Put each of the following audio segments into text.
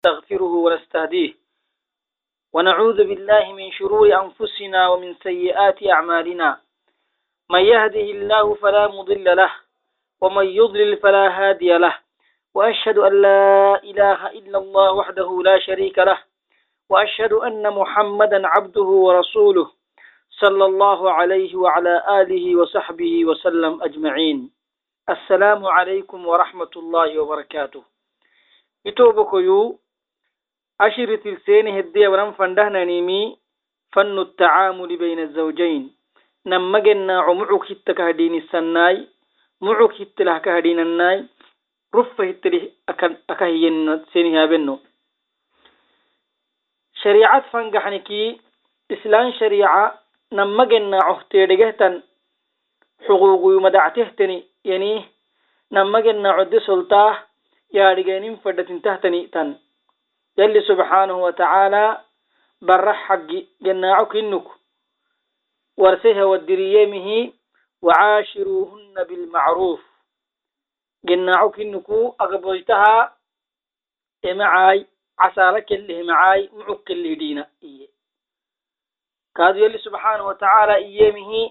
نستغفره ونستهديه. ونعوذ بالله من شرور أنفسنا ومن سيئات أعمالنا. من يهده الله فلا مضل له ومن يضلل فلا هادي له. وأشهد أن لا إله إلا الله وحده لا شريك له. وأشهد أن محمدا عبده ورسوله صلى الله عليه وعلى آله وصحبه وسلم أجمعين. السلام عليكم ورحمة الله وبركاته. يتوبكيو عشر تلسين هدية ورم فندهنا نيمي فن التعامل بين الزوجين. نمجنا عمعك التكهدين السناي معك التله كهدين الناي. رفه التله أكهين سينها بنو شريعة فنجحنكي إسلام شريعة نمجنا عهتيرجهتن حقوق مدعتهتني يعني نمجنا عد سلطاه يا رجالين فدتن تهتني تن. يلي سبحانه وتعالى برح حق جناعك إنك ورسها والدريمه وعاشروهن بالمعروف. جناعك إنك أقبلتها معاي عسالك اللي معاي معك اللي دينا. إيه. كاد يلي سبحانه وتعالى إيامه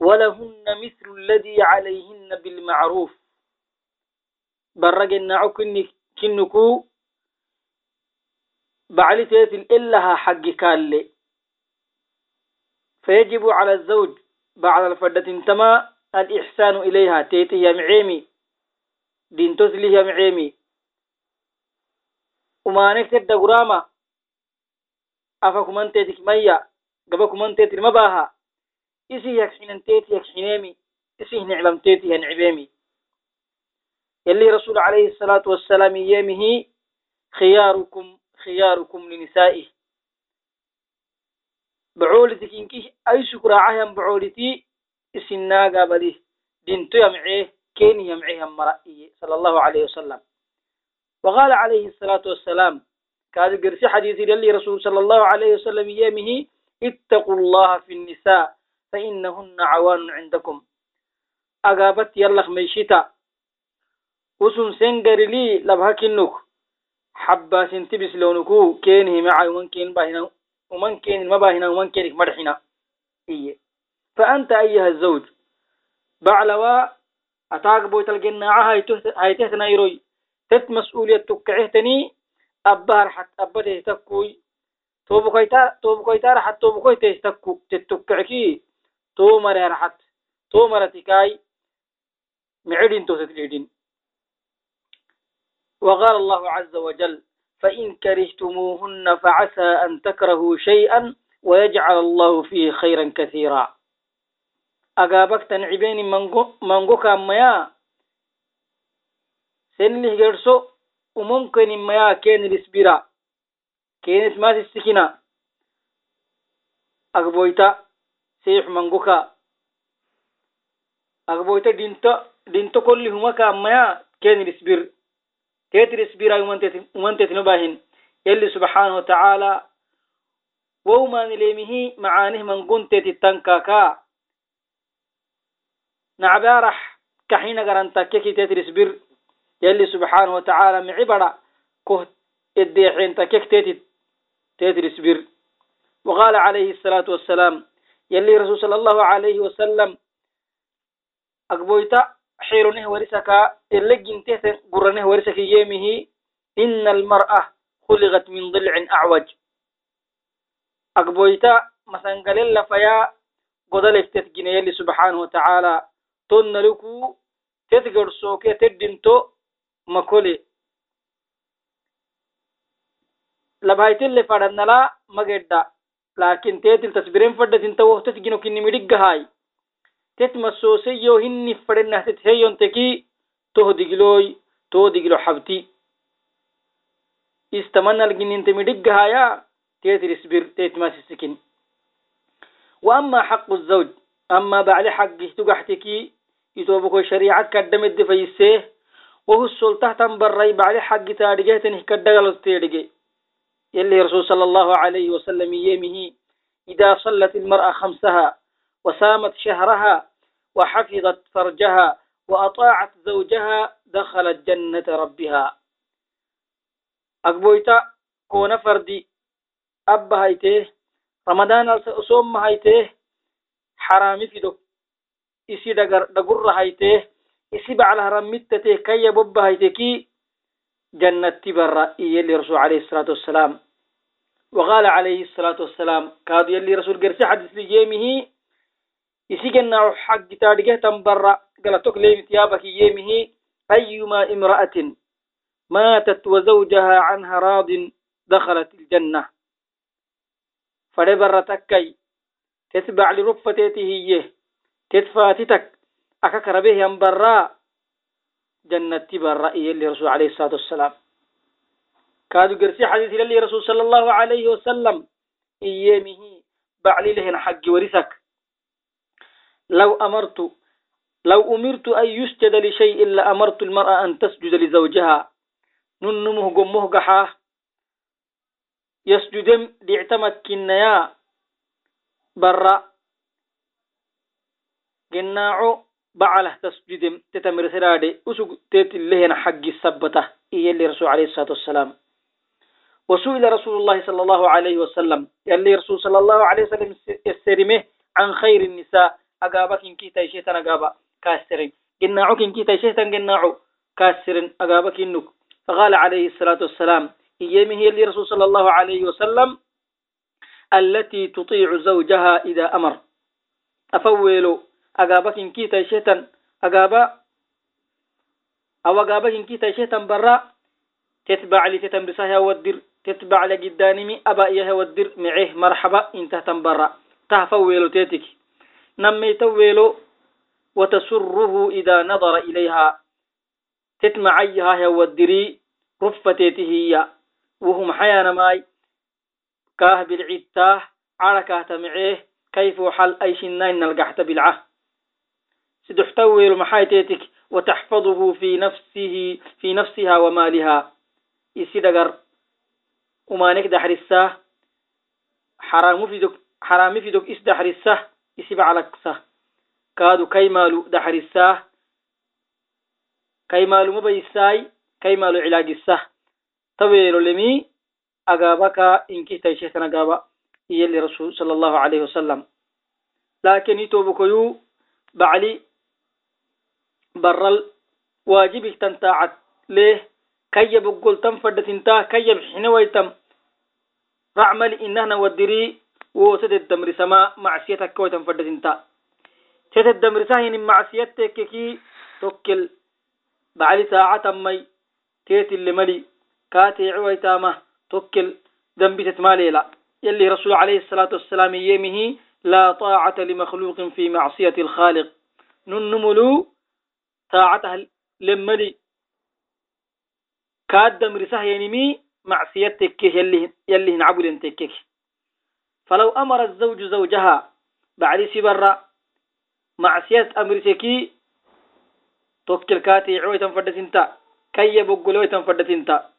ولهن مثل الذي عليهن بالمعروف. برجنا كنكو بعلي تيتل إلها حق كالي. فيجب على الزوج بعد الفردة تما الإحسان إليها. تيتي يا معيمي. دين تسلي يا معيمي. وما نكتب دقراما أفكمان تيتك ميا قبكمان تيتل مباها إسي يكحنن تيتي يكحنيمي إسي نعلم تيتي ينعبيمي يلي رسول عليه الصلاة والسلام يامه خياركم خياركم لنسائه. بعولتك إنكي أي سكراعة يم بعولتي إسناغا بدي. دينتو يمعيه كيني يمعيه مرأيه صلى الله عليه وسلم. وقال عليه الصلاة والسلام كاد قرسي حديث يلي رسول صلى الله عليه وسلم يامه اتقوا الله في النساء فإنهن عوان عندكم. أقابت يلخ ميشتا وسن سنجر لي لبهكنك حبا سنتبس لونكو كينه معي ومن كين باهنا ومن كين ما باهنا ومن كينك مرحنا إيه. فأنت أيها الزوج بعلوا أتاك بويت الجناعة هاي تهتنا يروي تت مسؤولية تكعهتني أبار حت أبده تكوي توبكويتا توبكويتا رحت توبكويتا تكو تتكعكي. تو مرة رحت. تو مرة تكاي معدين تو تتليدين وقال الله عز وجل فإن كرهتموهن فعسى أن تكرهوا شيئا ويجعل الله فيه خيرا كثيرا. أقابك تنعبين منغو كاميا سنله جرسو وممكن ميا كين الاسبرا كين اسماس السكينة أقبويتا سيح منغوكا. أقبويتا دينتو دينتو كل هما كاميا كين الاسبر تيتر اسبيرا ومنتت نباهن. يلي سبحانه وتعالى وما نليمه معانه من قنت تتنكاكا نعبارح كحين قرانتا كيكي تيتر اسبير يلي سبحانه وتعالى معبرا كه الديحين تكيك تيتر تيتر اسبير وقال عليه الصلاة والسلام يلي رسول صلى الله عليه وسلم أقبويتا حيرونه ورسك اللجن تهتن قرنه ورسك يمه إن المرأة خلقت من ضلع أعوج. أقبويتا مثلا قال لفيا قدلك تتجن يلي سبحانه وتعالى تن لكو تتقر سوكي تدنتو مكولي. لبهايت اللي فردنا لا مجدا لكن تيتل تصبرين فردت انت وقت تتجنو كني مدق هاي tet masoseyo hinni fadhenahtet heyonteki toho digloy to diglo xabti istamanalgininte midhiggahaya tetir isbir tetmasisikin وأما حق الزوج أما بعد حق تقحتكي يتوبكو شريعة كدمت فيسيه وهو السلطة تنبري بعد حق تارجه تنه كدغل تيرجه يلي رسول صلى الله عليه وسلم يمه إذا صلت المرأة خمسها وسامت شهرها وحفظت فرجها وأطاعت زوجها دخلت جنة ربها agboyta koona fardi abba haytee ramadaan soomma haytee xaraami fido isi dhagurra haytee isi bacla harammittatee kayya bobba hayte ki jannatti barra iyeli rasul alayhi الصلاة والسلام وقال عليه الصلاة والسلام كادو يلي رسول قرسي حدث ييمه حق تاريخه تنبرا. قالتك ليم ثيابك ييمه أيما امرأة ماتت وزوجها عنها راض دخلت الجنة. فدبر تكي تتبع لرفتته هي تتفاتتك أككر به ينبرا جنة برا يلي رسول عليه الصلاة والسلام. كادو قرسي حديث للي رسول صلى الله عليه وسلم. إيامه بعلي لهن حق ورثك. لو أمرت لو أمرت أن يسجد لشيء إلا أمرت المرأة أن تسجد لزوجها. ننمه قمه قحاه يسجد ليعتمد كنيا برا. قناعو بعله تسجد تتمر سرادي أسوق تيت لهن حق السبتة. إيه اللي رسول عليه الصلاة والسلام. وسئل رسول الله صلى الله عليه وسلم. يلي رسول صلى الله عليه وسلم يسترمه عن خير النساء. أقابك إن كيتا شيطان أقابا كاسترين. قناعك إن كيتا شيطان قناعو كاسترين أقابك إنك فقال عليه الصلاة والسلام إيامه يلي رسول صلى الله عليه وسلم التي تطيع زوجها إذا أمر. أفولو أقابك إن كيتا شيطان أقابا أو أقابك إن كيتا شيطان برا تتبع لتتمرسها والدر تتبع لقدانمي أبا إياها والدر معه مرحبا إن تهتم برا. تهفويلو تيتك. نمي تويلو وتسره إذا نظر إليها. تتمعيها هي والدري رفتيته هي. وهم حيانا ماي. كاه بالعتاه على كاه تمعيه كيف حل أي شنين نلقحت بالعه سدحتويل محايتيتك وتحفظه في نفسه في نفسها ومالها. يسيدغر ومانك دحرساه حرام في دك حرام في دك إس دحرساه يسيب على كسه كادو كيمالو دحرساه كيمالو مبيساي كيمالو علاج السه طويل لمي أجابك إنك تيشيتنا أجابا يلي رسول صلى الله عليه وسلم. لكن يتوبكيو بعلي برل واجبك تنتاعت ليه؟ كي بقول تم وسد الدمر سما معصيتك كويتم فدتنتا سد الدمر ساهن معصيتك كي توكل. بعد ساعة مي تيت اللي ملي كاتي عويتامه توكل. ذنبي تتمالي لا يلي رسول عليه الصلاة والسلام يمه لا طاعة لمخلوق في معصية الخالق. ننملو طاعتها لملي كاد مرسه ينمي معصيتك يلي يلي نعبد انتكك فلو أمر الزوج زوجها بعد سبرة معصية أمرتكي توكل كاتي عوي تنفدتنتا كي بقلوي تنفدتنتا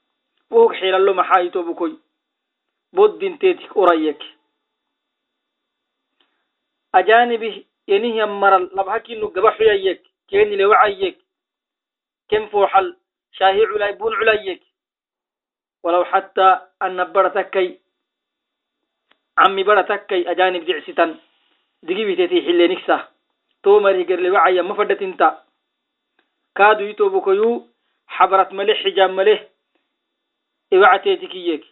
وهو حيل له محايتو بكوي. بود انتيتك أريك أجانبه ينهي مرل لبحكي إنه قبح يك كيني لوعيك. كم فوحل؟ شاهي علاي بون علايك. ولو حتى أن برتكي عمي cammi bara takkay ajaanib jecsitan. Digibiteti xillenigsa to marih gerlewacaya mafadhatinta kaaduyito bokoyu xabrat male xijaab male e iwacteeti kiyyek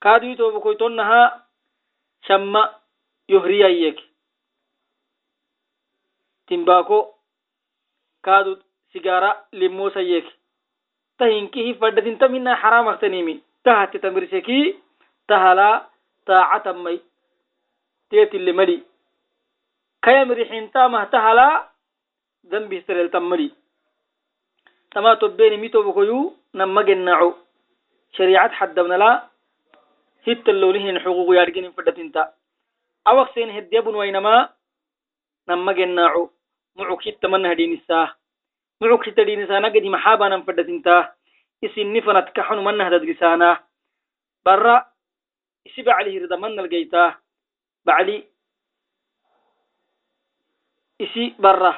kaaduyito bokoy tonnaha shamma yohriyayyek timbaako kaadu sigara limosayyek tahinkihi fadhatintamina xaraamaktaniimi tahate tamirseki tahalaa taacatammay teetilemali kayam rixintamah tahalaa dambihtareltammali tama tobbeni mitobokoyu nammagennaco shariicad xaddabnala hittallolihinin xuququ yaadhgenin fadhatinta awak seen heddiyabunwainamaa nammagennaco mucuk hittamannahdhiinisaa mucuk hittadhiinisaana gadi fadhatintaa isinni fanat kaxunu barra isi baclihiridamanalgaytaa bacli. Isi bara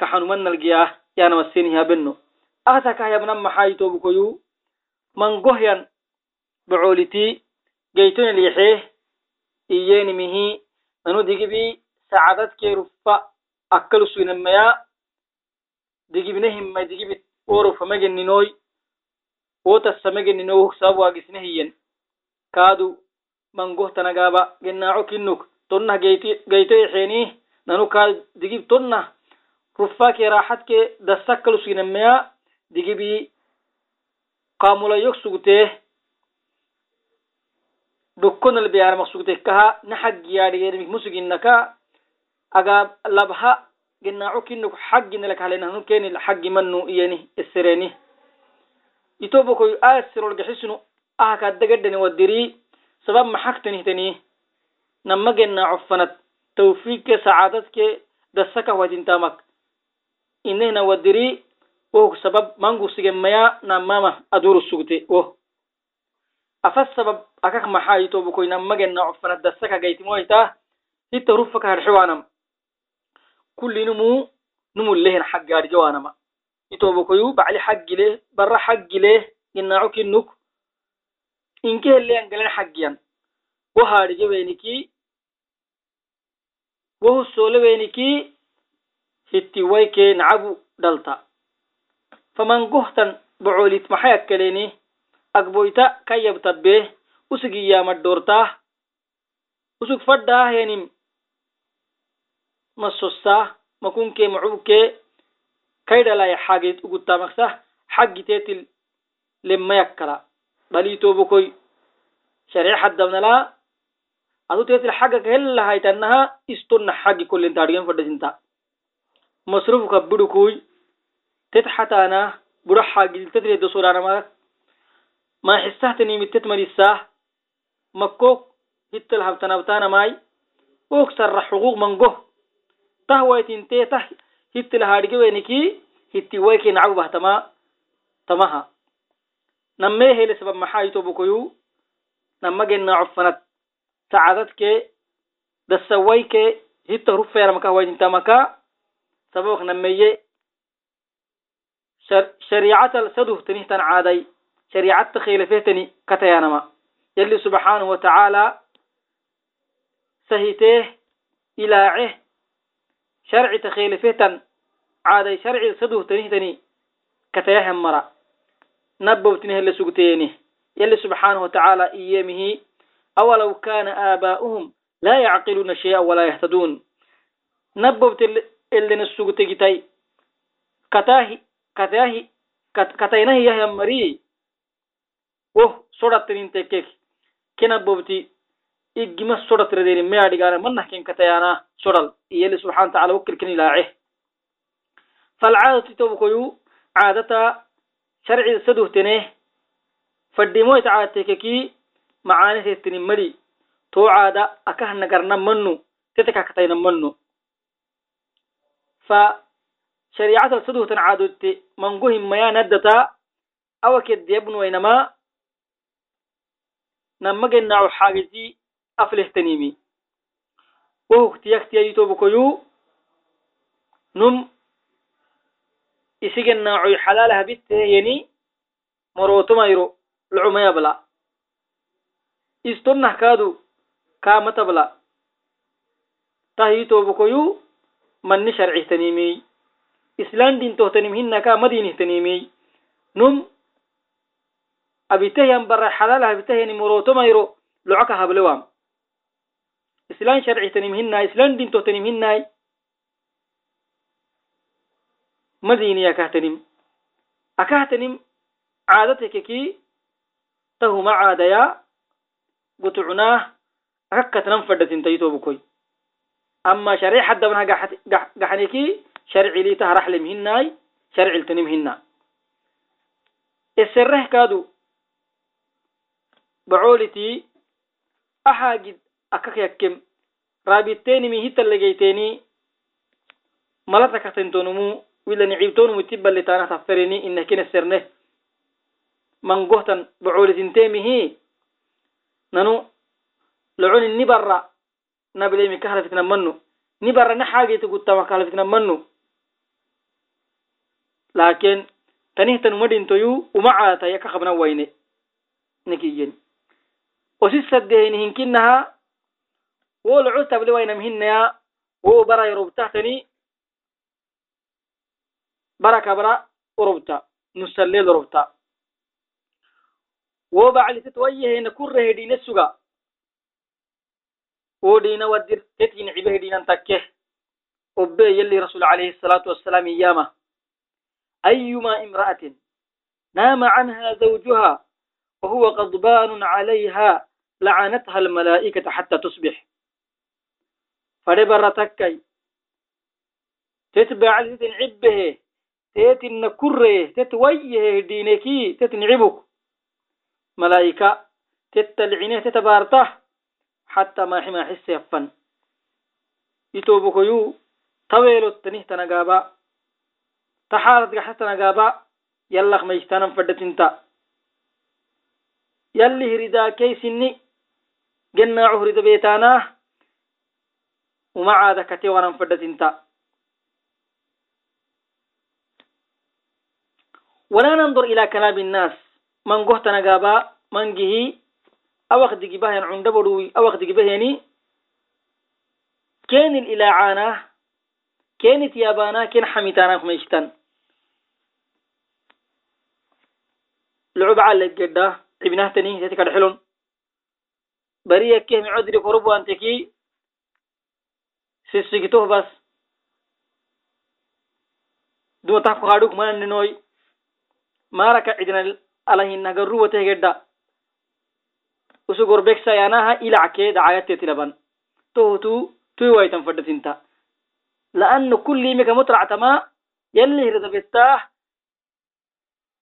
kaxanumanalgiyaa yaanamasinihabeno ahtakahyabnan maxaayitobukoyu mangohyan bocoolitii geytonelyaxee iyenimihi nanu digibi sacadadkee rufa akkalusuinamaya digibnehimma digibit orofamageninoy wotasamagenino hogsaab waagisnehiyen kaadu mangohtanagaba gennaco kinnuk. Tonnah gaytoye xeni nanu ka digib tonnah. Ruffake raxadke dasakkalusinemeya digibi qamulayok sugtee dhukkonal beyarmak kaha nahag yaadhiyeermik musuginaka agaab labha gennaco kinnuk xagginalakhalena hanu kenil xaggi mannu iyeni esereni itobokoy gaxisnu ahakadagadhani wadiri sabab maxagtanihtani nama genaaco fanat tawfiigke sacaadadke dasaka watintamak inehna wadiri wohuk sabab mangusigemaya namama aduru sugte woh afas sabab akak maxaa itobokoy nama genaaco fanat dasaka gaytimoyta hita rufaka hadxewanam kulli numu numulehen xaggaadhgewanama itobokoyu bacli xaggile bara xaggile genaaco kinuk inke heleyangalan xaggiyan wo haadhijeweniki wo husooleweniki hittiwaykee nacabu dhalta faman gohtan bocolit maxay akkeleni agboyta kayyabtabbee usig iyaamadhoortaah usug fadhaahenim masosaa makunkee macubkee kaydhalaya xageed ugutamaksa xaggiteetil lemmayakkala balito bokoy sharee haddabnala adu tesil hagga kahellahaytannaha istonna haggi kollin taadgen fadhasinta masrufu kabbidukuy tet hataana bura hagiltet reddo sodanama ma hissahtanimitet hittal habtanabtanamay ok sarra huquq mango tah waytinte tah hittil hitti wayke tamaha nammee hele sabab maxaa itobokoyu nama genaa cofanat sacadadke dasawayke hitta rufeeramaka waytintamaka sababak nameye shariicatal saduhtanihtan caaday. Shariicatta khilafehtani katayanama. Yalli subxaanahu watacaala sahitee ilaaceh sharcita khilafehtan caaday. Sharci saduhtanihtani katayahen nabbowtini hele sugteeni. Yalli subxaanahu watacaala iyemihi awalaw kana aabaa'uhum laa yacqiluuna shay'an walaa yahtaduun. Nabbowti ellena sugtegitay kataahi kataahi kataynahi yahya marii woh sodattinintekek kenabbowti igima sodattiradeni meadhigaana manahken katayana sodal. Iyalli subxana wataala wakkilkeni laace. Falcaadatu tawkoyu caadataa sharciga saduhtene fadhimoy sacatekeki macaaniseestini mari toocaada akah nagarna mannu tetekakatayna mannu. Fa shariicatal saduhtan caadutte mangu himmayaanaddata awakeddeyabnuwaynama namagennaacu xaagisi aflehtanimi wohugtiyaktiyayi tobukoyu num isigen naacoy xalaala ah habisteheyeni morotomayro locumayabla istonnah kaadu kaamatabla. Tahitobokoyu manni sharcihtanimiy islandintohtanim hinaka madinihtanimiy num abitehyan bara xalaala ah habiteheni morotomayro locoka hablewam islan sharcihtanim hinay islandintohtanim hinay islan dintohtanim hinay madiniya kahtanim akahtanim caadatekeki tahuma caadaya gutucnaah akakkatnan fadhatintaytobukoy ama sharic haddabna gaxneki sharcilita haraxlem hinay sharciltanim hina esereh kaadu bacoliti axaagid akakyakem ولا نعيبتون متبا اللي تانا خفريني إنه كنا سرنه. من قهتا بعول زنتيمه ننو لعون النبرة نبلي من كهلة فتنا منو. نبرة نحاجة تقوتا ما كهلة فتنا منو. لكن تنهتا مدين تيو وما عاتا يكا خبنا ويني. نكيين وسي سدهين هنكينها وولعوتا بلوينا مهنيا وبرا يروب تحتني بركة برا وربتا نسلل ربتا وبع لتتويه نكور رهدين السوغا ودين ودير تتين عبه دين انتكه وبي يلي رسول عليه الصلاة والسلام يامه أيما امرأة نام عنها زوجها وهو غضبان عليها لعنتها الملائكة حتى تصبح. فربر تكي. تتبع لتتين عبه. bacalisitin cibbehe teetinna kurree tet wayyehe hidhiineki tet nicibuk malaa'ika tetta licine teta baartah حتى ما حما حس يفن يتوبكيو طويلو تنه تنقابا تحارت حتى نقابا يلخ ميشتانا فدتنتا يلي هردا كيسني جنا عهرد بيتاناه وما عاد كتي ورن فدت انت ولا ننظر إلى كلام الناس من قهت نقابا من جهي أوخ دقبه عند بروي أوخ دقبه يعني كان الإلاعانة كانت يابانا كان حميتانا خميشتان لعب على الجدة ابنه تني ذاتك الحلون بريك كهم عذري قرب أنتكي sissigituh bas dumatah kuhaduk mananinoy maraka cidna alahinagaru watehgedda usugorbexayanaha ilacke dacayatetilaban tohutu tuy waitan fadatinta لأنه كل ميكا مطرع تما يلي هرد بتاه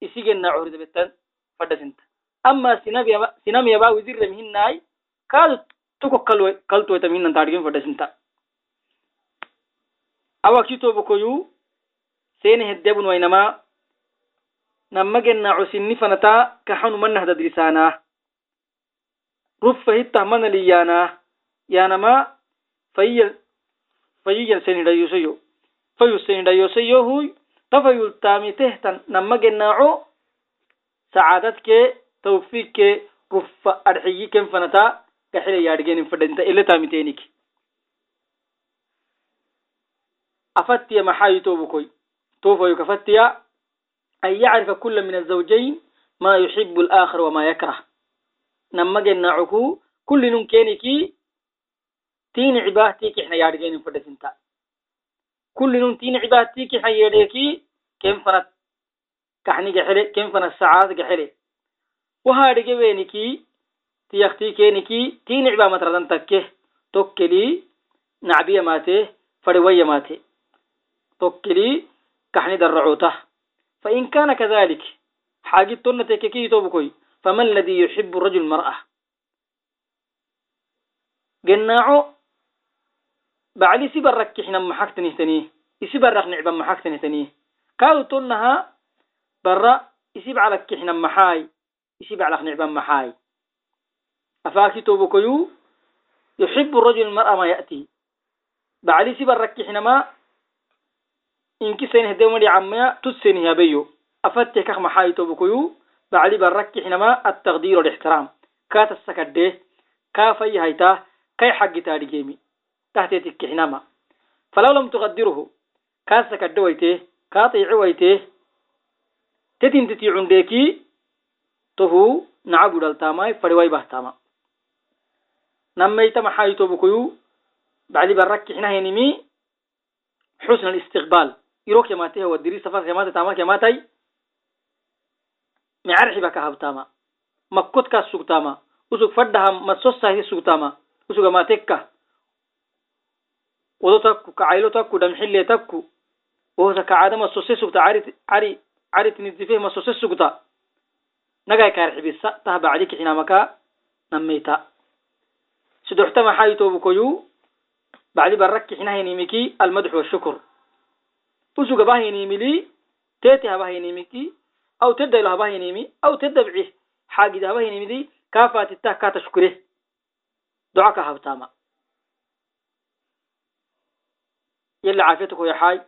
إسيجنا عهرد بتان فدسنت أما سينام يبا سينام يبا وزير مهناي كاد تكو كلو كلتو تمهنا ನಮ್ಮಗೆನ್ನ ಉಸಿನ್ನಿಫನತ ಕಹನು ಮನ್ನ ಹದದ್ರಿಸಾನ ರುಫ್ ಹಿತ್ತ ಮನಲಿಯಾನ ಯಾನಮ ಫೈಯಲ್ ಫೈಯಲ್ ಸೆನಿಡ ಯುಸಯು ಫಯು ಸೆನಿಡ ಯುಸಯೋ ಹುಯ್ ತಫಯುಲ್ ತಾಮಿ ತೆಹ್ತನ್ ನಮ್ಮಗೆನ್ನಾವು ಸಆದತ್ಕೆ ತೌಫೀಕ್ಕೆ ರುಫ್ ಅಡ್ಹಿಯಿ ಕೆಂಫನತ ಕಹಿಲೆ ಯಾಡ್ಗೆ ನಿಂಫಡೆಂತ ಎಲ್ಲೆ ತಾಮಿ ತೇನಿಕೆ ಅಫತ್ತಿಯ ಮಹಾಯಿ ತೋಬುಕೊಯ್ ತೋಫಯು ಕಫತ್ತಿಯ أن يعرف كل من الزوجين ما يحب الآخر وما يكره. نما جنعكو كل كينيكي تين عباهتي إحنا يارجين فدسنتا كل نون تين عباهتي كي حياليكي كم فنت كحني جحلي كم فنت ساعات جحلي. وهذا جوينيكي تيختي كينيكي تين عبا متردن تكه توكلي نعبية ماته فروية ماته توكلي كحني درعوته. فإن كان كذلك حاجة تنة تككي توبكوي فما الذي يحب الرجل المرأة؟ جناعو بعلي سبرك حنا محكتني تنيه يسبرك نعبا محكتني تنيه كاو تنها برا يسيب على كحنا محاي يسيب على نعبا محاي. أفاكي توبكويو يحب الرجل المرأة ما يأتي. بعلي سبرك حنا ما inki sen hedemadi camaya tusen yabeyo afatte kak maxayitobukuyu bacdi baraki xinama ataqdir walixtiraam katasakadde kafayahayta kay xaggitaadhigemi tahtetikki xinama falaw lam tuqadiruhu kasakadde wayte katiici wayte tetintiti cundeeki tohu nacabu dhaltamai fariwai bahtama namayta maxayitobukuyu bacdi baraki xinahenimi xusna الاستقبال iro kemateh wadiri safar kemate tama kematai micarxiba ka habtama makodkaas sugtama usug fadhaha madsosahti sugtama usugamatekka wado takku kacaylo takku dhamxile takku wohosa kacada masose sugta ari ari ari tinitifeh masose sugta nagay kaarxibisa taha bacdi kixinamaka nameyta sidoxtama xayitobukoyu bacdi barra kixinahaynimiki almadx washukur usuga bahaynimili tete habahaynimiki au teddailo habahaynimi au teddabcih xaagida habahaynimidi kaa faatitta kaata shukure. Ka habtaama yalli caafiyata koyaxaay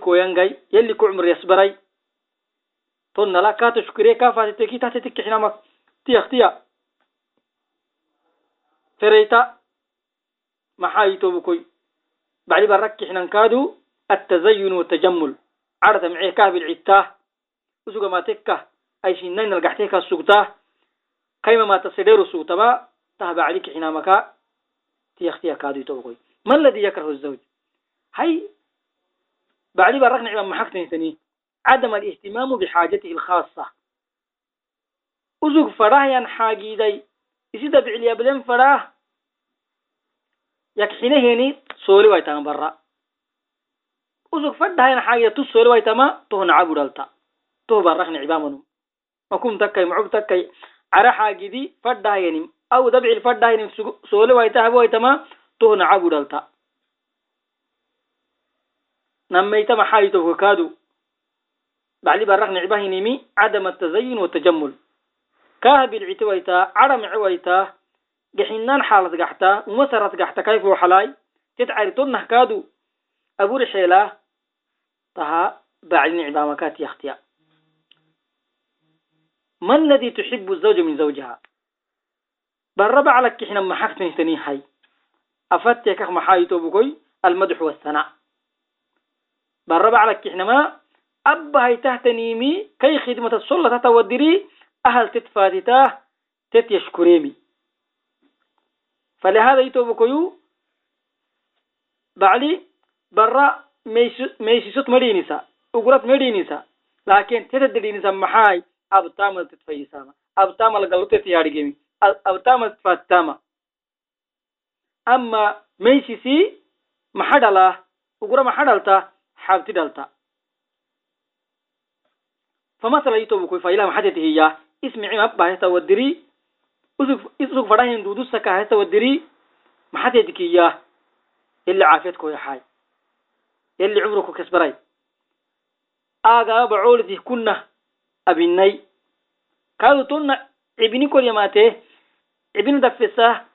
koyangay yalli ku cumr yasbaray. Ton nala kaata shukure kaa ki tahte tikkixinamak tiyaktiya fereyta maxaa itobukoy bacdi barakixinankaadu التزين والتجمل. عرض معيه كهب وسوق ما تكه. أي شيء نين القحتيك السوقتاه كيما ما تصدر سوتبا تهب عليك حين مكا تيختيا كادو توبكوي ما الذي يكره الزوج؟ هاي بعد برك نعم محكتني ثاني. عدم الاهتمام بحاجته الخاصة. وزوج فراه ين حاجيدي يسيد بعليا بدن فراه. يكحينه هني سولي ويتام برا. فدا ين حاجة تو سولي ويتما تو نعبو دلتا. تو برك نعبامنو. مكم تكاي معب تكاي. عرا حاجدي فدا يني أو دبع الفدا يني سولي ويتها ويتما تو نعبو دلتا. نميت محايته كادو. بعلي برق نعبه نمي عدم التزين والتجمل. كاهب العتويتا عرم عويتا جحنان حالة قحتا ومسرت قحتا كيف وحلاي تتعرضون نهكادو. أبو رحيلة تها بعلي نعبه مكات يختيا ما الذي تحب الزوج من زوجها؟ بالربع لك حين ما حكت نهتني حي. أفتك محايتو بكوي المدح والثناء. بالربع لك حين ما أبا هي تهتنيمي كي خدمة الصلة تتودري أهل تتفاتته تتيشكريمي. فلهذا يتوبكيو بعلي برا meyshisod ma dhiinisa ugrad ma dhiinisa laakiin tetad dhiinisa maxaay abtama titfayisama abtama lagalute tiyaarigemi abtama titfatama ama meyshisii maxa dhalaa ugra maxa dhalta? Xabti dhalta. Famasala yitobuku failah maxateti hiya ismici mabba wadiri isug fadahin dudusa ka wadiri maxateti ila caafiyadkoya xaay. اللي عمرك كسبراي آغا بعولتي كنا أبني كادو تونا ابني كل يماته ابن دفسه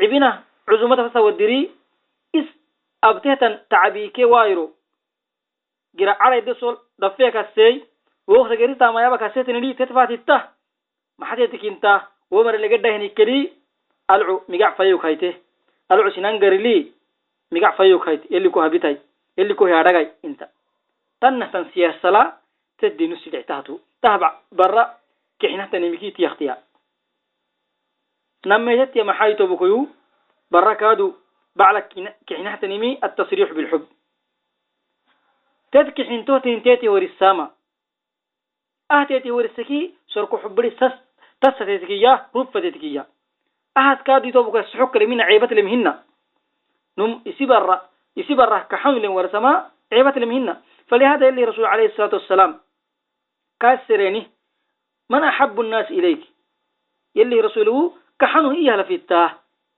ابن عزومة فسا ودري اس أبتهتن تعبيكي وايرو جرا على دسول دفيك السي وقت جريتا ما يبقى سيتني لي تتفاتيتا ما حديتك انت ومر اللي قد هني كلي العو مقع فيو كايته العو سنان لي مقع فيو كايت اللي كو هبيتاي اللي كو هيادغاي انت. تنه تن سياسلا تدي نسي دعتاتو تهبع برا كحنا تنمكي تيختيا نميتت يا محايتو بكيو برا كادو بعلك كحنا تنمي التصريح بالحب. تذكي حنتو تنتيتي ورسامة أهتيتي ورسكي سركو حبري سس تستيتكيا رفتيتكيا أهت كادو يتوبك السحوك لمن عيبة لمهن نم يسيبر يسيبر كحمل ورسما عيبة لمهن. فلهذا اللي رسول عليه الصلاة والسلام كاسريني من أحب الناس إليك؟ يلي رسوله كحنو إيها لفيتاه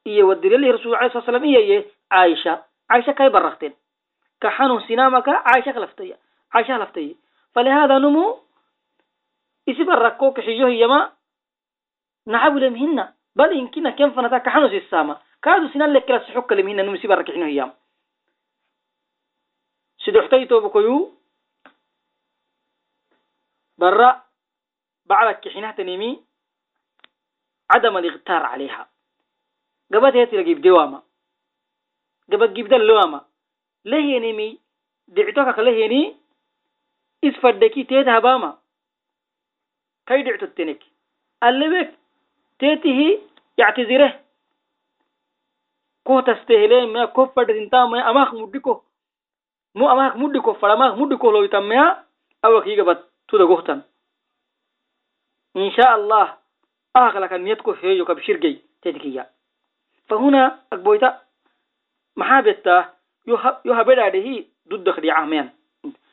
إيه ودر يلي رسول عليه الصلاة والسلام إيه؟ عائشة عائشة كاي برختين كحنو سنامك؟ عائشة لفتية عائشة لفتية فلهذا نمو يسيب الركو كحيوه يما نعب لمهن. بل يمكن كم فنتا كحنو سيسامة كادو سنان لك لا سحوك نمو يسيب الركحينه يام سيدوحتيتو بكيو برا بعد كحينها تنمي عدم الاغتار عليها قبت هيتي لقيب دواما قبت جيب دلواما لهينيمي دعتوك لهيني اسفدكي تيت هباما كي دعتو التنك اللي تيته يعتذره كو تستهلين ما كفر دنتا ما اماخ مدكو مو اماخ مدكو فرماخ مدكو لو يتميا أو كي قبت تودا غوتن ان شاء الله اغلق النيتكو هيو كبشرجي تدكيا فهنا اكبويتا محابتا يهبدا ده ضد خدي عامين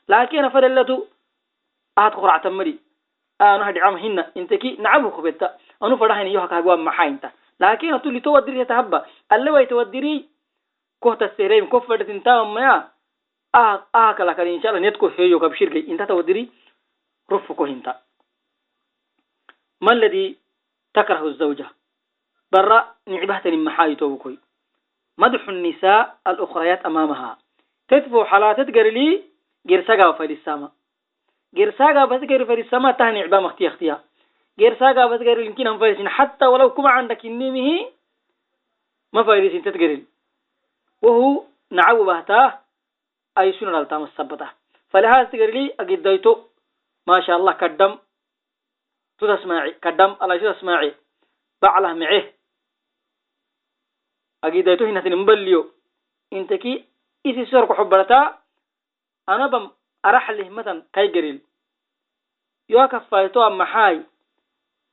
لكن فدلتو أهد قرعة تمري أنا هدي عام هنا إنتكي نعبه خبتا أنا فرحين يوها كهجوا محاينتا لكن أتولي تودري تهبا اللي ويتودري كوتا السيرين كفرت انتا ما آه آه كلا كلا إن شاء الله نتكو هيو كبشير جي إنتا تودري رفكو هنتا. ما الذي تكره الزوجة؟ برا نعبهتني محايتو بكوي مدح النساء الأخريات أمامها. تدفو حالات لي جرساقا وفريساما. جرساقا بس جر فريساما تهني عبام أختي أختيا. gaafas garil inkin han faydisin hatta walaw kuma candak innimihi ma faydisin tet garil wahu nacabu bahtaa ay sunan altam sabbata falaha sigarili agidayto ma sha allah kadam tudasmaaci kadam alaysudasmaaci baclah mece agidayto hinatinimbaliyo intaki isi sorku xubartaa anabam araxlih matan kaygeril yoakafaytoa maxaay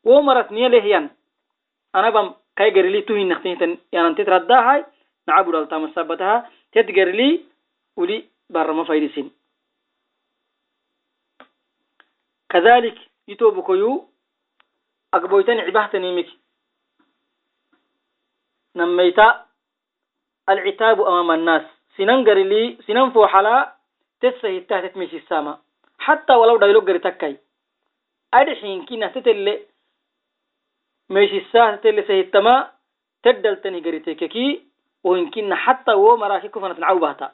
wo marat niyalehyan anabam kaygerili tuhinaktinhitan yanantitraddahay nacabudaltama sabbataha tedgerili weli barama faydisin kadhalik yitobukoyu agboytani cibahtanimik namayta alcitaabu amaama annaas sinan garilii sinan fooxalaa tessahittahtet meshisama xataa walaw dhaylo gari takkay adhixinkinah tetelle meeshisaa tetelle sahittama teddhaltani garitekeki wohinkinna xataa wo maraaki kufanatnacawbahta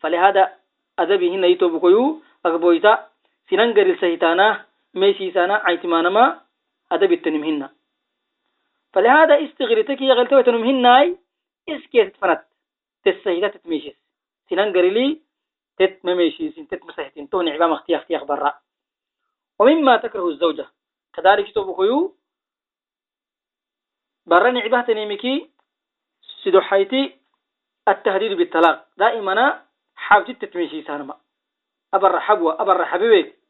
فلهذا أذبي هنا يتوب كيو أقبويتا سننقر السيطانة ميسيسانة عيتمانة ما أذبي التنم هنا. فلهذا استغرتك يا غلطة وتنم هنا إسكي تتفنت تسهيدة تتميشيس. سننقر لي تتمميشيس تتمسهتين توني عبام أختي أختي أخبار ومما تكره الزوجة. كذلك يتوب كيو بران عبا تنميكي سيدو حيتي التهديد بالطلاق. دائما حاولت تتمشي سانما أبر حبوة أبر حبيبك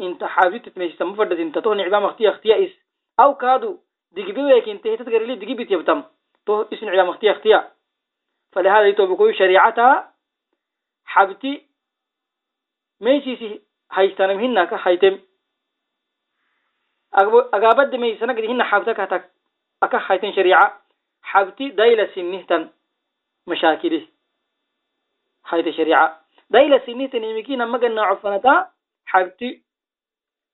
inta xaabitit meeshisa mafadhat inta toh nicbam aktiya aktiya is aw kaadu digbiwek inte hitat garili digibit yabtam toh is nicbam aktiya aktiya falihada itobukoyu shariicata xabti meeshisi haystanam hinaka haytem agaabada هاي الشريعة دايلة سنيت نيمكي نمك إن عفنا تا حبتي.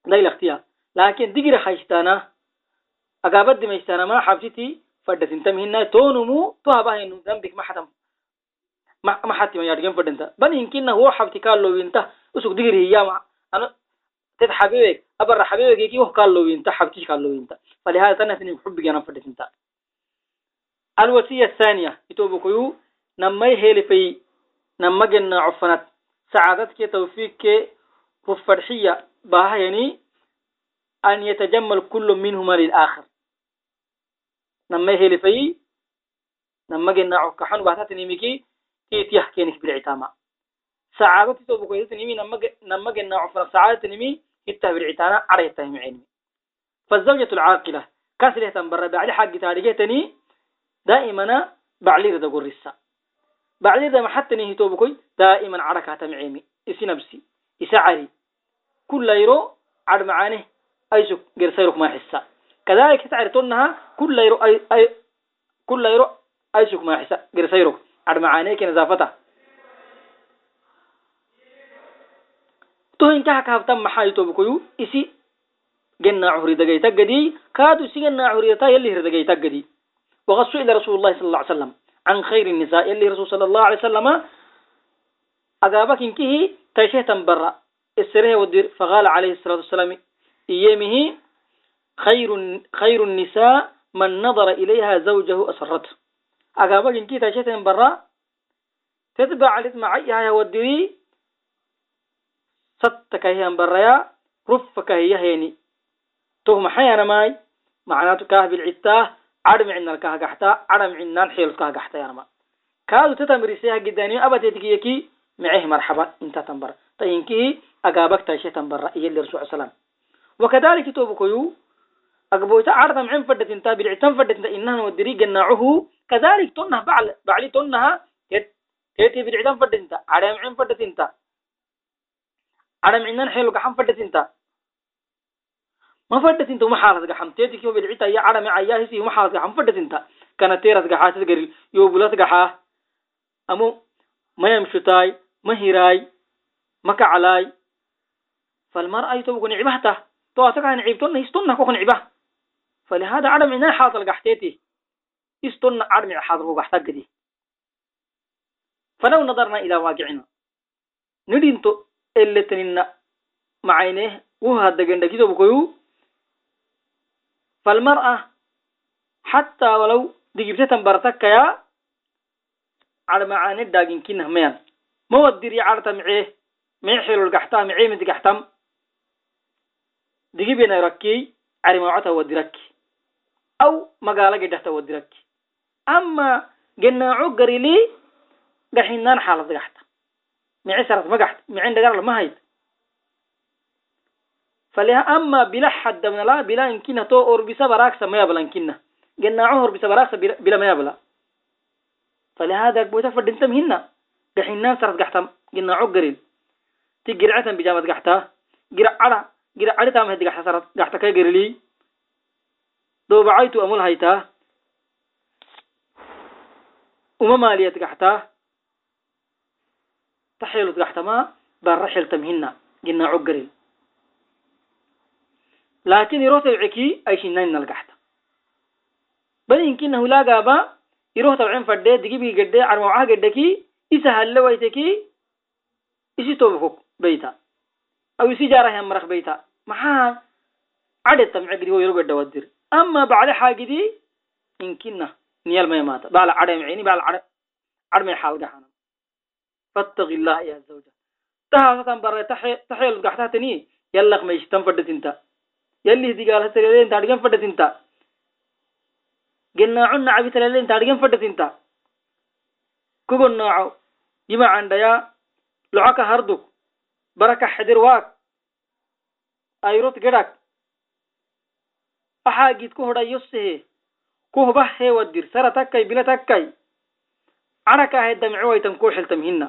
دايلة اختيار. لكن دقيرة حيشتانا أقابد ما يشتانا ما حبتي تي فدت إن تمهنا تونو مو توابا هين دم بك ما حتم. ما ما حتى ما يرجع فدنتا بن يمكن إن هو حبتي كارلو بينتا وسوق دقيرة يا ما. أنا تد حبيبك. أبر حبيبك يكي هو كارلو بينتا حبتي كارلو بينتا فلهذا تنا سنيم حب جانا فدت إنتا الوصية الثانية. يتوبكوا نمي هيلي في helifay namagena cofanat sacaadadke tawfiikke rufadxiya باهيني أن يتجمل كل منهما للآخر. نما هي في نما جنا كحن بحثت نيمكي كيت يحكينك بالعتامة. سعادة تو بكويس نيمي. نما نما جنا عفر سعادة نيمي. حتى بالعتانة على يتهم عيني فالزوجة العاقلة. كسره تنبر بعد حق تاريختني دائما بعلي رضا قرصة بعلي رضا محتني هي تو بكوي دائما عركة معيمي إسي نفسي إسعري كل يرو عد معانه أيسك جرسيرك ما حسا كذلك تعرف أنها كل يرو أي أي كل يرو أيسك ما حسا جرسيرك عد معانه كنزافته تو إنك هكذا محاي توبكيو إسي جنا عهري دقيتك قدي كادو سي جنا عهري تا يلي هر دقيتك قدي. وغسو إلى رسول الله صلى الله عليه وسلم. عن خير النساء. يلي رسول صلى الله عليه وسلم أجابك إنكه تيشه تنبرأ السره ودير. فقال عليه الصلاة والسلام إيامه خير خير النساء من نظر إليها زوجه أسرته أقابل إن كيتا شيء برا. تتبع على معيها ودري ستك هي برا رفك هي هيني. تهم حيانا ماي. معناته كاه بالعتاه عدم عنا الكاه قحتا عدم عنا الحيل الكاه قحتا يا رما كادو تتمري سيها قداني أبا تتكيكي معه مرحبا انت تنبر. تينكي أقابك تاشيتن برا إيه اللي رسول الله وكذلك توبكيو أقبويتا عرضا معين فدت انتا بالعتن فدت انتا إنها ودري جناعه كذلك ما فدت انت قحم تيتي كيو بالعتا يا عرام عياه سي وما حالت قحم فدت انتا كانت تيرت قحات تقري يو بلات قحاه أمو ما يمشتاي ما هيراي ما كعلاي. فالمرأة يتوقع نعبهته تو أتكا نعيبتن يستن كوخ نعبه فلهذا عدم عنا حاضر قحتيتي يستن عدم حاضر قحتك دي فلو نظرنا إلى واقعنا. ندينتو اللي تنين معينه وهذا جندك يتوقعوا فالمرأة حتى ولو دقيبتة برتكيا على معاني الداقين كنا ميان ما ودري على تمعيه معي حلو القحتة معي من قحتم دقيبنا يركي على موعته ودركي أو مقالة قدحته ودركي أما قلنا عقري لي قحينان حالة قحتة معي سرت ما قحت معي دقار ما هيت فلها أما بلا حد من لا بلا يمكنها تو أوربسا براكسا ما يبلا يمكنها قلنا عهر بسا براكسا بلا ما يبلا. فلهذا بوتا فدنتم هنا. قحينان سرت قحتم. قلنا عقري تي قرعة بجامة قحتها قرع على تام هدي قحتها سرت. قحتها كي قرلي دو بعيتو أمول هيتا وما مالية قحتها تحيلو قحتها ما. برحل تمهنا قلنا عقري لكن يروح تبعكي أي شيء نين نلقحته. بل يمكن هو لا جابا يروح تبعين فرده دقي بي قدة أربعة قدة كي إيش هاللي ويتكي إيش توبه بيتا أو إيش جارة هم رخ بيتا ما ها عدد تم عقدي هو يروح قدة ودير. أما بعد حاجة دي يمكننا نيل ما يمات بعد عدد معيني بعد عدد عدد حال جهنا فاتق الله يا زوجة. تها ستم برا تح تحيل قحتها تني يلا خميش تم فرده تنتا. ಎಲ್ಲಿದ್ದೀಗ ಹಸಿರದೆ ಇಂತ ಅಡ್ಗೆ ಪಟ್ಟ ತಿಂತ ಗೆನ್ನಾಡು ನಾವಿಸಲದೆ ಇಂತ ಅಡ್ಗೆ ಪಟ್ಟ ತಿಂತ kugonaaco ima candhaya loco ka hardug baraka xedirwaag ayrut gedhag axaagid ku hodha yosehe kuhbah heewadir sara takkay bila takkay cadha ka ahayd damci waytan koo xeltam hina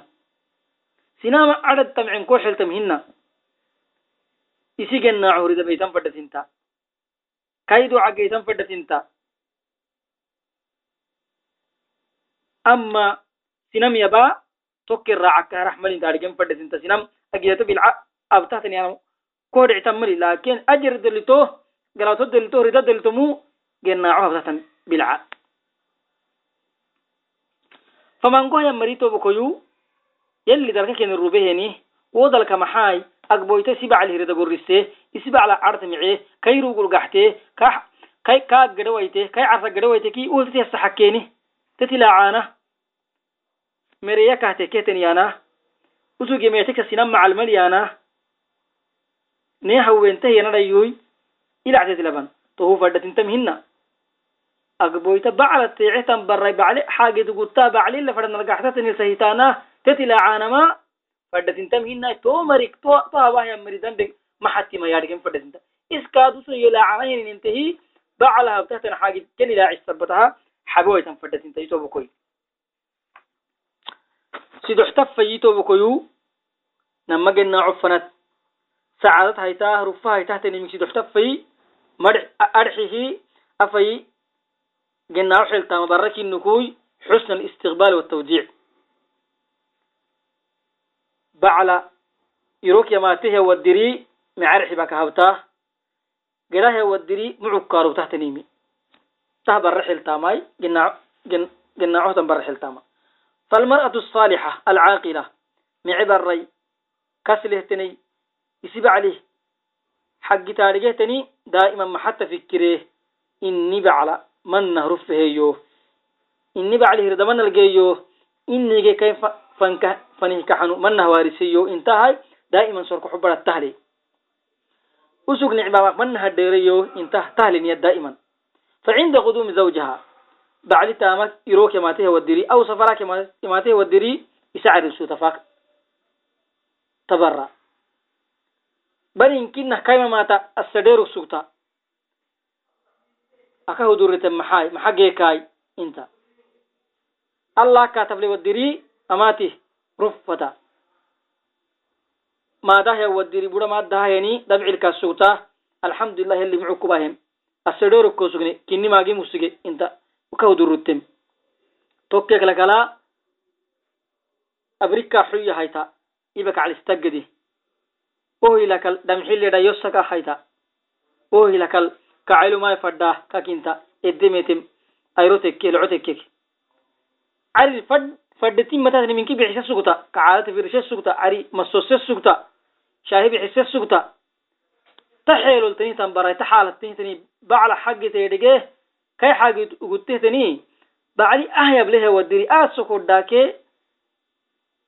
sinama cadhad damcen isigenna cuhridaba isan fadhasinta kaidu cagge isan fadhasinta amma sinam yaba tokkirraa akka rahmalin taadhigen fadhasinta sinam agiyatu bilca abtaatan yaanu kodhicitan mali laakin ajir dolito galaato dolito rida dolitomu gennaaco abtaatan bilca famangohayan marii tobokoyu yalli dalka kenin rubeheni wo dalka maxaay agboyte sibac lhirada gorriste isbacla carta kay rugulgaxte kay kaa gadhawayte kay carta gadhawayte ki ultite saxakkeeni mereya kahte kehteniyaana usugemeeteksa sina macalmalyaana nee hawentahiyanadhayuy ilactetilaban tohu fadhatintamhina agboyta bacla teecetan baray bacli xaagedugurtaa baclila fadhanalgaxtatanilsahitaana tetilacaanama فدتين تام هنا تو مريك تو تو هوا ما حتى ما يارك يم فدتين تام إس كادو سو يلا عناه ننتهي باع لها حاجة كني لا عيش سبتها حبوي تام فدتين تام يتو بكوي سيدو احتف فيتو بكويو لما جنا عفنت. سعادت هاي تاه رفها هاي تاه تاني مكسيدو احتف في مرح أرحيه. أفي جنا رحل تام بركي النكوي حسن الاستقبال والتوديع bacla irokyamatihe wadiri mecarxiba kahabtaa gerahe wadiri mucug kaarubtahtanimi tah bara xiltaamay ginaacohtan bara xiltaama falmar'atu asaalixa alcaaqila mici baray kaslehtani isibaclih xaggitaadhigehtani daa'iman maxata fikiree ini bacla manna hrufeheeyo ini bacli faninkaxanu manah waarisiyo intahay daa'iman sorkaxu bara tahli. Usug nicbaba manaha dheerayo intah tahliniya daa'iman. Facinda quduumi zawjaha. Baclitaama iroo kemaatahe wadiri aw safaraa kemaatahe wadiri isacarilsu tafaq tabara barinkinah kaimamaata asadheerug sugta. Aka hudurita maxaay maxa inta. Allah kaatafle wadiri amati ruffata. Madahya wadiri bura madahayani dabcilka sugtaa. Alxamdulilah yalli muxuu kubahem asedhoroko sugne kinni maagi musige inta kahuduruttem tokkeklakala abrika xuya hayta ibakaclistagedi ohilakal dhamxiledhayosaka hayta. Ohilakal kacelumay fadhaah kakinta edemetem ayro tekke loco fadh fadhetin matatni minki bixise sugta kacaalata firishe sugta cari masose sugta shaahi bixise sugta taxeeloltani tan baray taxaalatintani bacla xaggitay dhige kay xagit ugutehtani bacli ah yablehe wadiri asokodhaake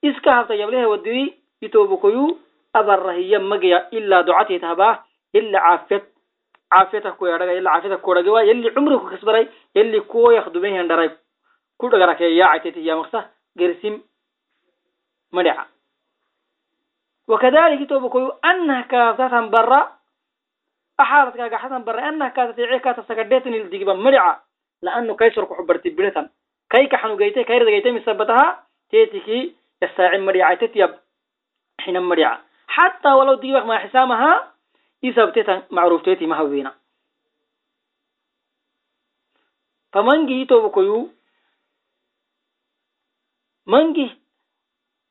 iska habta yablehe wadiri itobokoyu abarahiya magaya ilaa ducati tahbaa ila caafiyad caafiyata kuyadhaga ila caafiyata kodhage waa yalli cumri ku kasbaray yalli kuwo yakdumehen dharay ku dhagarake yaacaytati yamaksa gersim madheca wakadalika itobakoyu anah kaasatan bara axaarat kaagaxatan bara anah kaasatiice kaatasakadhetanil digiba madheca laano kaysor kuxubarti biratan kayka xanugayte kayragayte misabataha teetiki yasaaci madhecayte tiyab xina madheca xataa walaw digibak maaxisaamahaa isabteta macruufteeti mahawina famangi itobakoyu جي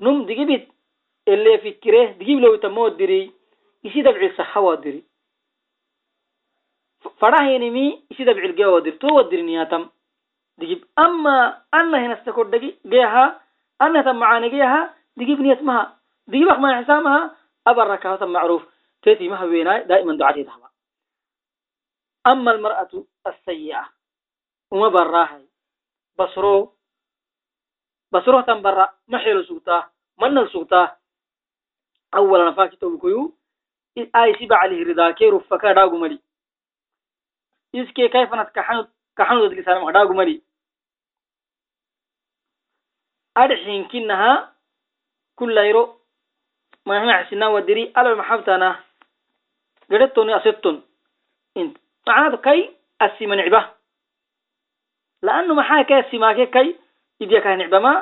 نم دقيبت اللي فكره دقيب لو تموت دري يسي دبع الصحة ودري فراه نمي يسي دبع الجو ودري تو ودري نياتم دقيب أما أنا هنا استكود دقي جيها أنا تم معانا جيها دقيب نيت مها دقيب ما حسامها أبركها تم معروف تيتي مها ويناي دائما دعاتي تحبا أما المرأة السيئة وما براها بصرو basrohtan barra ma xelo sugtaa manal sugtaa awalan fakitobkoyu aisiba alih ridakeru faka dhagumali iske kaifanat kaxanudadkisanamka dhagumali adxinkinaha kulairo manhinaxisinawadiri alal maxabtana geretoni asetton. Macnatu kai asimanicba laanu maxaa kai asimaake kai idyakana nicdama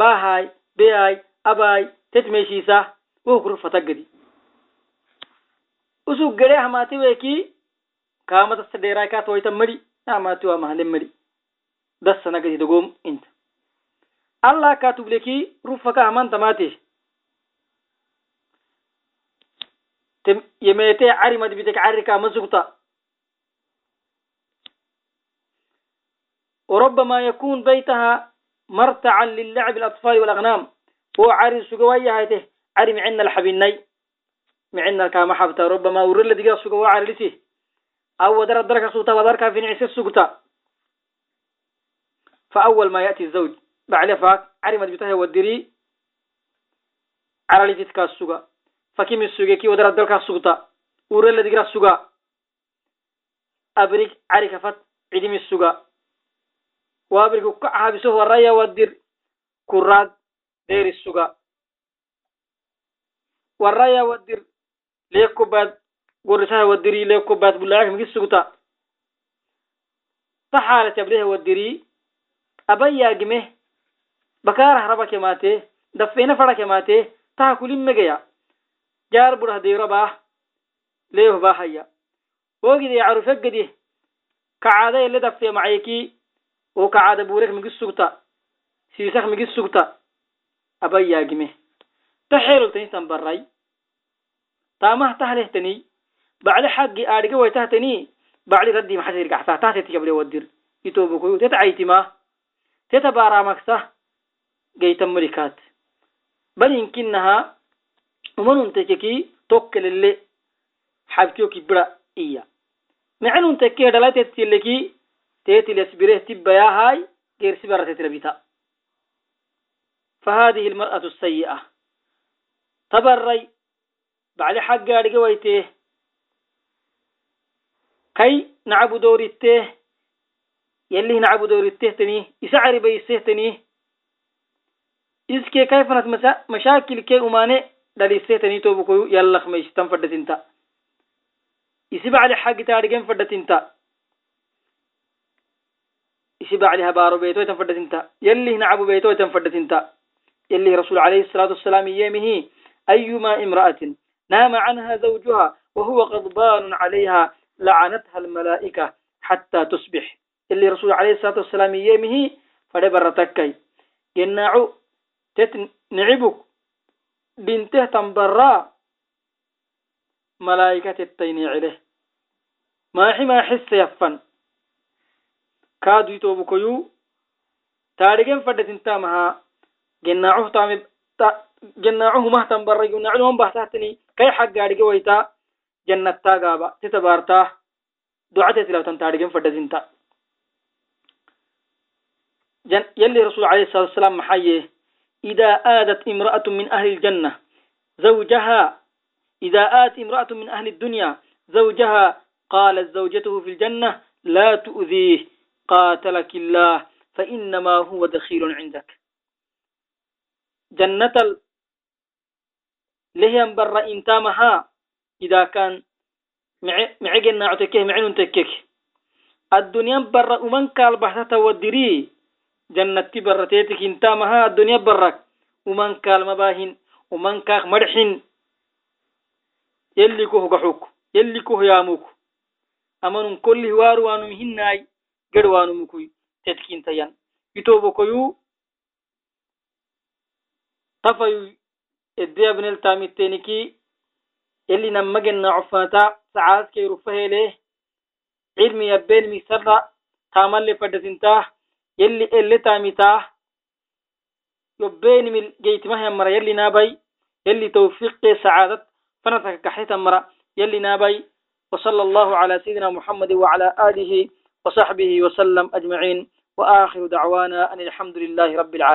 baahaay beaay abaay tet meeshiisaa wahu kurfata gadi usu gere hamati weeki kaamata sadeeraay kaa toyta mari amati waa mahale mari dasana gadi dogom inta allah kaa tubleki rufaka haman tamaate yemeete cari madbiteke carri kaa masugta وربما يكون بيتها مرتعا للعب الأطفال والأغنام. هو عاري سقوية هاته عاري معنا الحبيني. معنا كما حبتا. ربما ورل دقيقة سقوا عاري لسي. أو ودر الدركة صوتا ودركة في نعسي السقطة فأول ما يأتي الزوج. بعد فاك. عاري مدبته ودري. على لتتكا السقا فكيم السقا كي ودر الدركة السقطة ورل دقيقة السقا أبريك عاري كفت. عدم السقا waabilku ka cabiso waraya wadir kuraad dheeri suga. Waraya wadir leekubaad gorisaha wadiri leekubaad bulaag migi sugta taxaala tablehe wadiri abayaagime bakaarah raba kemaate dafeena fara kemaate taha kulimegeya jaar burah deyrabah leehubahaya oogide carufe gedi kacaada ele dafe قديه كعادة اللي دفي معيكي وكعادة بورك مجي السقطة سيسخ مجي السقطة أبي ياجمه تحيلو تنسان براي تامه تهلهتني بعد حقي آرقى ويتهتني بعد ردي محسر قحفة تهتي قبل ودر يتوبكو تتعيتما تتبارا مكسة جيت مريكات بل يمكنها ومن تككي توكل اللي تيتي لسبره تبايا هاي غير سبرة تتربيتا فهذه المرأة السيئة. تبري بعد حق أرجع ويته. كي نعبد دورته يلي نعبد دورته تني يسعر بيسه تني. إسكي كيف نت مسا مشاكل كي أمانة دليسه تني تو بكو يلا خميش يسيب عليها بارو بيتو فدت انت يلي نعبد بيتو تم فدت انت يلي رسول عليه الصلاة والسلام يمه أيما امرأة نام عنها زوجها وهو غضبان عليها لعنتها الملائكة حتى تصبح. اللي رسول عليه الصلاة والسلام يمه فدبرتكي. ينعو تتنعبك بنته تنبرا ملائكة التيني عليه ما حما حس يفن كادو يتوبكيو تاريخين فدت انتامها جناعه تامي جناعه مهتم برا جناعه هم بحثتني كي حق قاعد ويتا jannattaagaaba titabaartaa ducatee tilawtan taadhigen fadhasinta يلي رسول عليه الصلاة والسلام محيه إذا آدت امرأة من أهل الجنة زوجها إذا آت امرأة من أهل الدنيا زوجها قالت زوجته في الجنة لا تؤذيه قاتلك الله فإنما هو دخيل عندك جنة لهم برا انتامها إذا كان معجنا عتكه معين تكك الدنيا برا ومن قال بحثة ودري jannatti barrateetik hintaamaha addunya barrak uman kaalmabaahin uman kaak marxin yelli koh gaxuk yelli koh yaamuk amanum kolli waaru waanum hinnaay ged waanumukuy tetkintayan itobokoyu tafayu edde abnel tamitteniki yelli nammagenna cofata sacaadkay rufahele cilmi yabbeen misarra taamalle fadhasintaa يلي اللي تامتا يبين من جيتمها مرة يلي نابي يلي توفيق سعادة فنتك كحيتا مرة يلي نابي وصلى الله على سيدنا محمد وعلى آله وصحبه وسلم أجمعين وآخر دعوانا أن الحمد لله رب العالمين.